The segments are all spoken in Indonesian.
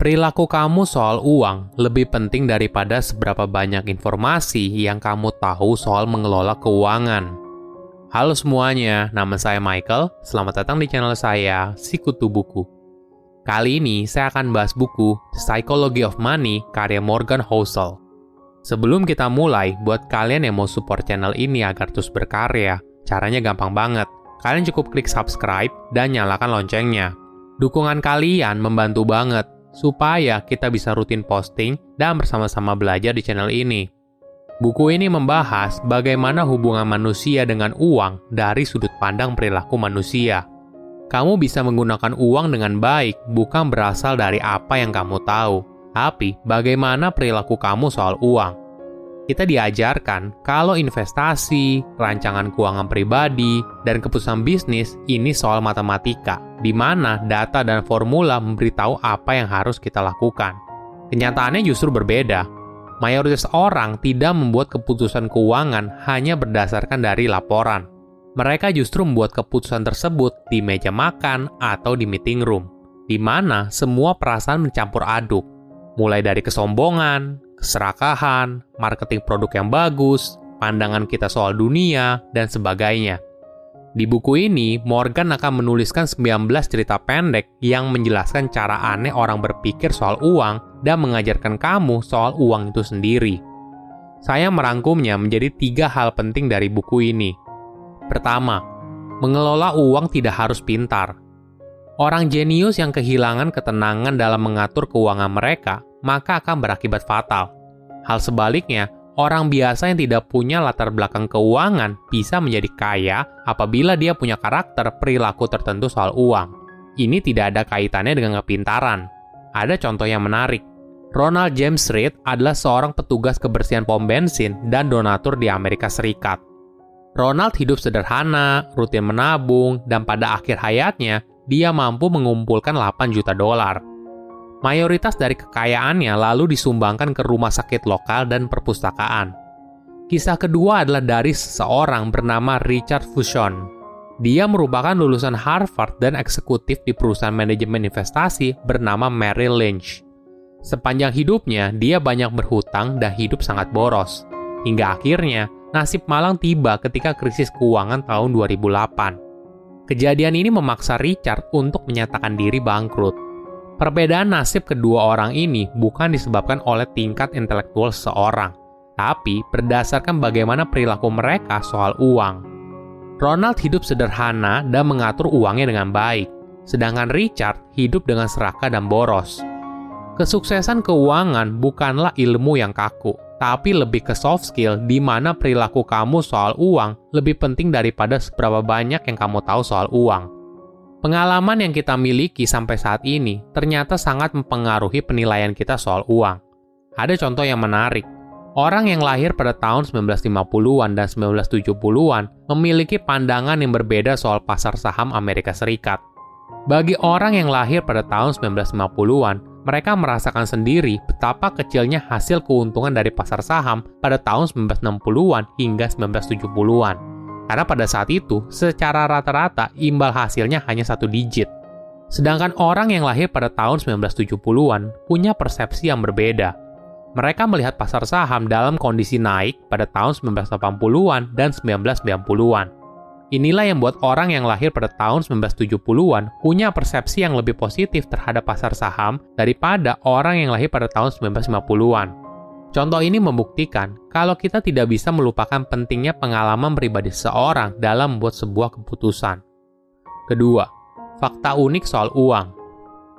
perilaku kamu soal uang lebih penting daripada seberapa banyak informasi yang kamu tahu soal mengelola keuangan. Halo semuanya, nama saya Michael. Selamat datang di channel saya, Sikutu Buku. Kali ini saya akan bahas buku Psychology of Money karya Morgan Housel. Sebelum kita mulai, buat kalian yang mau support channel ini agar terus berkarya, caranya gampang banget. Kalian cukup klik subscribe dan nyalakan loncengnya. Dukungan kalian membantu banget supaya kita bisa rutin posting dan bersama-sama belajar di channel ini. Buku ini membahas bagaimana hubungan manusia dengan uang dari sudut pandang perilaku manusia. Kamu bisa menggunakan uang dengan baik bukan berasal dari apa yang kamu tahu, tapi bagaimana perilaku kamu soal uang. Kita diajarkan kalau investasi, rancangan keuangan pribadi, dan keputusan bisnis ini soal matematika, di mana data dan formula memberitahu apa yang harus kita lakukan. Kenyataannya justru berbeda. Mayoritas orang tidak membuat keputusan keuangan hanya berdasarkan dari laporan. Mereka justru membuat keputusan tersebut di meja makan atau di meeting room, di mana semua perasaan mencampur aduk, mulai dari kesombongan, keserakahan, marketing produk yang bagus, pandangan kita soal dunia, dan sebagainya. Di buku ini, Morgan akan menuliskan 19 cerita pendek yang menjelaskan cara aneh orang berpikir soal uang dan mengajarkan kamu soal uang itu sendiri. Saya merangkumnya menjadi tiga hal penting dari buku ini. Pertama, mengelola uang tidak harus pintar. Orang jenius yang kehilangan ketenangan dalam mengatur keuangan mereka maka akan berakibat fatal. Hal sebaliknya, orang biasa yang tidak punya latar belakang keuangan bisa menjadi kaya apabila dia punya karakter perilaku tertentu soal uang. Ini tidak ada kaitannya dengan kepintaran. Ada contoh yang menarik. Ronald James Reed adalah seorang petugas kebersihan pom bensin dan donatur di Amerika Serikat. Ronald hidup sederhana, rutin menabung, dan pada akhir hayatnya, dia mampu mengumpulkan 8 juta dolar. Mayoritas dari kekayaannya lalu disumbangkan ke rumah sakit lokal dan perpustakaan. Kisah kedua adalah dari seseorang bernama Richard Fushon. Dia merupakan lulusan Harvard dan eksekutif di perusahaan manajemen investasi bernama Merrill Lynch. Sepanjang hidupnya, dia banyak berhutang dan hidup sangat boros. Hingga akhirnya, nasib malang tiba ketika krisis keuangan tahun 2008. Kejadian ini memaksa Richard untuk menyatakan diri bangkrut Perbedaan nasib kedua orang ini bukan disebabkan oleh tingkat intelektual seseorang, tapi berdasarkan bagaimana perilaku mereka soal uang. Ronald hidup sederhana dan mengatur uangnya dengan baik, sedangkan Richard hidup dengan serakah dan boros. Kesuksesan keuangan bukanlah ilmu yang kaku, tapi lebih ke soft skill di mana perilaku kamu soal uang lebih penting daripada seberapa banyak yang kamu tahu soal uang. Pengalaman yang kita miliki sampai saat ini ternyata sangat mempengaruhi penilaian kita soal uang. Ada contoh yang menarik. Orang yang lahir pada tahun 1950-an dan 1970-an memiliki pandangan yang berbeda soal pasar saham Amerika Serikat. Bagi orang yang lahir pada tahun 1950-an, mereka merasakan sendiri betapa kecilnya hasil keuntungan dari pasar saham pada tahun 1960-an hingga 1970-an. Karena pada saat itu, secara rata-rata imbal hasilnya hanya satu digit. Sedangkan orang yang lahir pada tahun 1970-an punya persepsi yang berbeda. Mereka melihat pasar saham dalam kondisi naik pada tahun 1980-an dan 1990-an. Inilah yang membuat orang yang lahir pada tahun 1970-an punya persepsi yang lebih positif terhadap pasar saham daripada orang yang lahir pada tahun 1950-an. Contoh ini membuktikan kalau kita tidak bisa melupakan pentingnya pengalaman pribadi seseorang dalam membuat sebuah keputusan. Kedua, fakta unik soal uang.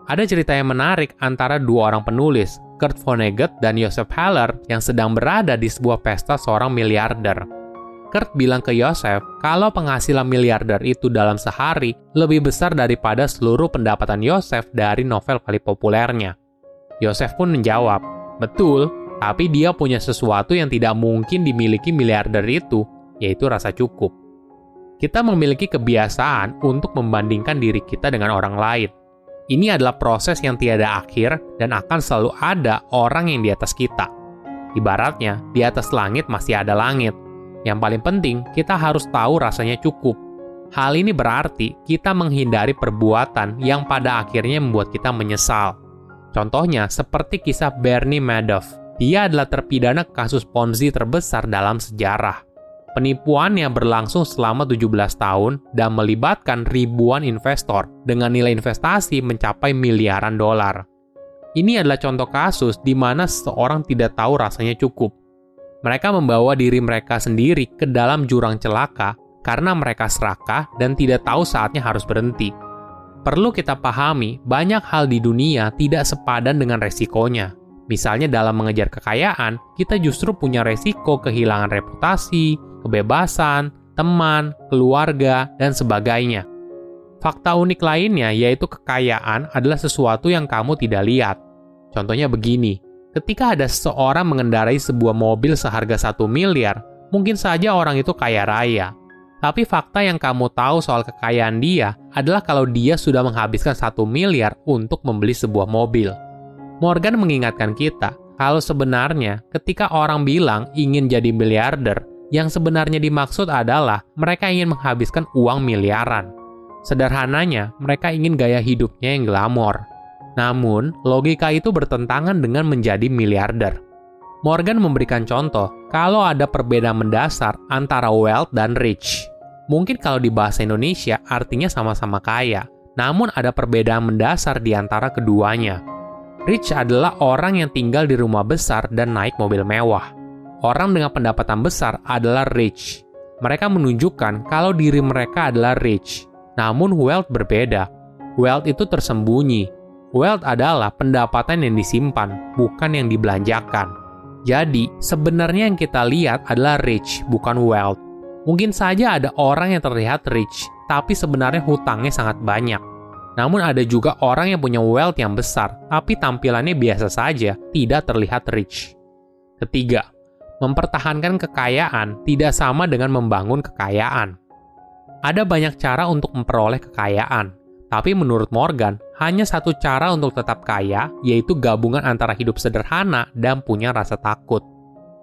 Ada cerita yang menarik antara dua orang penulis, Kurt Vonnegut dan Joseph Heller, yang sedang berada di sebuah pesta seorang miliarder. Kurt bilang ke Joseph kalau penghasilan miliarder itu dalam sehari lebih besar daripada seluruh pendapatan Joseph dari novel paling populernya. Joseph pun menjawab, "Betul, tapi dia punya sesuatu yang tidak mungkin dimiliki miliarder itu, yaitu rasa cukup. Kita memiliki kebiasaan untuk membandingkan diri kita dengan orang lain. Ini adalah proses yang tiada akhir dan akan selalu ada orang yang di atas kita. Ibaratnya, di atas langit masih ada langit. Yang paling penting, kita harus tahu rasanya cukup. Hal ini berarti kita menghindari perbuatan yang pada akhirnya membuat kita menyesal Contohnya seperti kisah Bernie Madoff. Dia adalah terpidana kasus Ponzi terbesar dalam sejarah. Penipuannya berlangsung selama 17 tahun dan melibatkan ribuan investor dengan nilai investasi mencapai miliaran dolar. Ini adalah contoh kasus di mana seseorang tidak tahu rasanya cukup. Mereka membawa diri mereka sendiri ke dalam jurang celaka karena mereka serakah dan tidak tahu saatnya harus berhenti. Perlu kita pahami, banyak hal di dunia tidak sepadan dengan resikonya. Misalnya dalam mengejar kekayaan, kita justru punya resiko kehilangan reputasi, kebebasan, teman, keluarga, dan sebagainya. Fakta unik lainnya yaitu kekayaan adalah sesuatu yang kamu tidak lihat. Contohnya begini, ketika ada seseorang mengendarai sebuah mobil seharga satu miliar, mungkin saja orang itu kaya raya, tapi fakta yang kamu tahu soal kekayaan dia adalah kalau dia sudah menghabiskan satu miliar untuk membeli sebuah mobil. Morgan mengingatkan kita kalau sebenarnya ketika orang bilang ingin jadi miliarder, yang sebenarnya dimaksud adalah mereka ingin menghabiskan uang miliaran. Sederhananya, mereka ingin gaya hidupnya yang glamor. Namun, logika itu bertentangan dengan menjadi miliarder. Morgan memberikan contoh kalau ada perbedaan mendasar antara wealth dan rich. Mungkin kalau di bahasa Indonesia artinya sama-sama kaya, namun ada perbedaan mendasar di antara keduanya. Rich adalah orang yang tinggal di rumah besar dan naik mobil mewah. Orang dengan pendapatan besar adalah rich. Mereka menunjukkan kalau diri mereka adalah rich. Namun wealth berbeda. Wealth itu tersembunyi. Wealth adalah pendapatan yang disimpan, bukan yang dibelanjakan. Jadi, sebenarnya yang kita lihat adalah rich, bukan wealth. Mungkin saja ada orang yang terlihat rich, tapi sebenarnya hutangnya sangat banyak. Namun ada juga orang yang punya wealth yang besar, tapi tampilannya biasa saja, tidak terlihat rich. Ketiga, mempertahankan kekayaan tidak sama dengan membangun kekayaan. Ada banyak cara untuk memperoleh kekayaan, tapi menurut Morgan, hanya satu cara untuk tetap kaya, yaitu gabungan antara hidup sederhana dan punya rasa takut.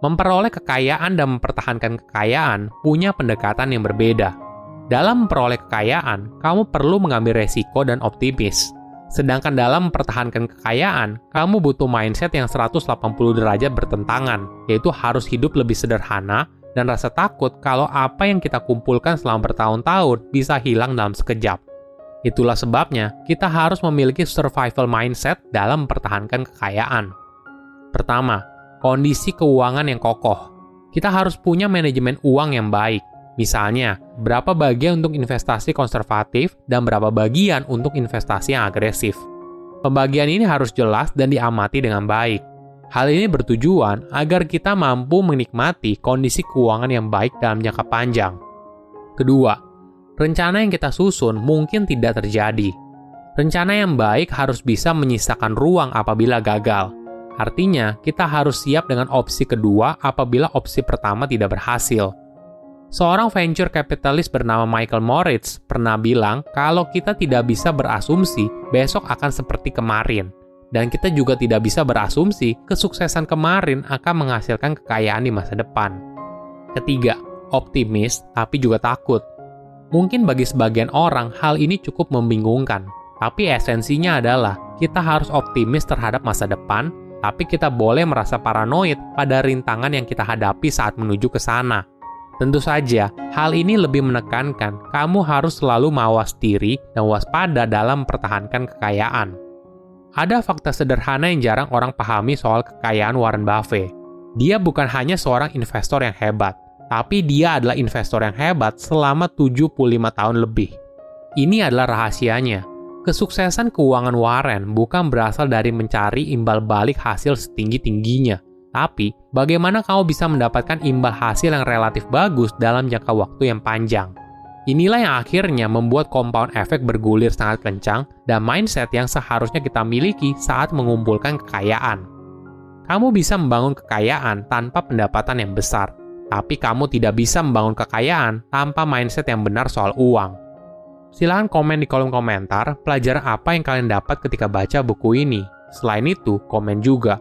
Memperoleh kekayaan dan mempertahankan kekayaan punya pendekatan yang berbeda. Dalam memperoleh kekayaan, kamu perlu mengambil resiko dan optimis. Sedangkan dalam mempertahankan kekayaan, kamu butuh mindset yang 180 derajat bertentangan, yaitu harus hidup lebih sederhana dan rasa takut kalau apa yang kita kumpulkan selama bertahun-tahun bisa hilang dalam sekejap. Itulah sebabnya kita harus memiliki survival mindset dalam mempertahankan kekayaan. Pertama, kondisi keuangan yang kokoh. Kita harus punya manajemen uang yang baik. Misalnya, berapa bagian untuk investasi konservatif dan berapa bagian untuk investasi yang agresif. Pembagian ini harus jelas dan diamati dengan baik. Hal ini bertujuan agar kita mampu menikmati kondisi keuangan yang baik dalam jangka panjang. Kedua, rencana yang kita susun mungkin tidak terjadi. Rencana yang baik harus bisa menyisakan ruang apabila gagal. Artinya, kita harus siap dengan opsi kedua apabila opsi pertama tidak berhasil. Seorang venture capitalist bernama Michael Moritz pernah bilang kalau kita tidak bisa berasumsi besok akan seperti kemarin. Dan kita juga tidak bisa berasumsi kesuksesan kemarin akan menghasilkan kekayaan di masa depan. Ketiga, optimis tapi juga takut. Mungkin bagi sebagian orang hal ini cukup membingungkan, tapi esensinya adalah kita harus optimis terhadap masa depan tapi kita boleh merasa paranoid pada rintangan yang kita hadapi saat menuju ke sana. Tentu saja, hal ini lebih menekankan kamu harus selalu mawas diri dan waspada dalam mempertahankan kekayaan. Ada fakta sederhana yang jarang orang pahami soal kekayaan Warren Buffett. Dia bukan hanya seorang investor yang hebat, tapi dia adalah investor yang hebat selama 75 tahun lebih. Ini adalah rahasianya Kesuksesan keuangan Warren bukan berasal dari mencari imbal balik hasil setinggi-tingginya, tapi bagaimana kamu bisa mendapatkan imbal hasil yang relatif bagus dalam jangka waktu yang panjang. Inilah yang akhirnya membuat compound effect bergulir sangat kencang dan mindset yang seharusnya kita miliki saat mengumpulkan kekayaan. Kamu bisa membangun kekayaan tanpa pendapatan yang besar, tapi kamu tidak bisa membangun kekayaan tanpa mindset yang benar soal uang. Silahkan komen di kolom komentar pelajaran apa yang kalian dapat ketika baca buku ini. Selain itu, komen juga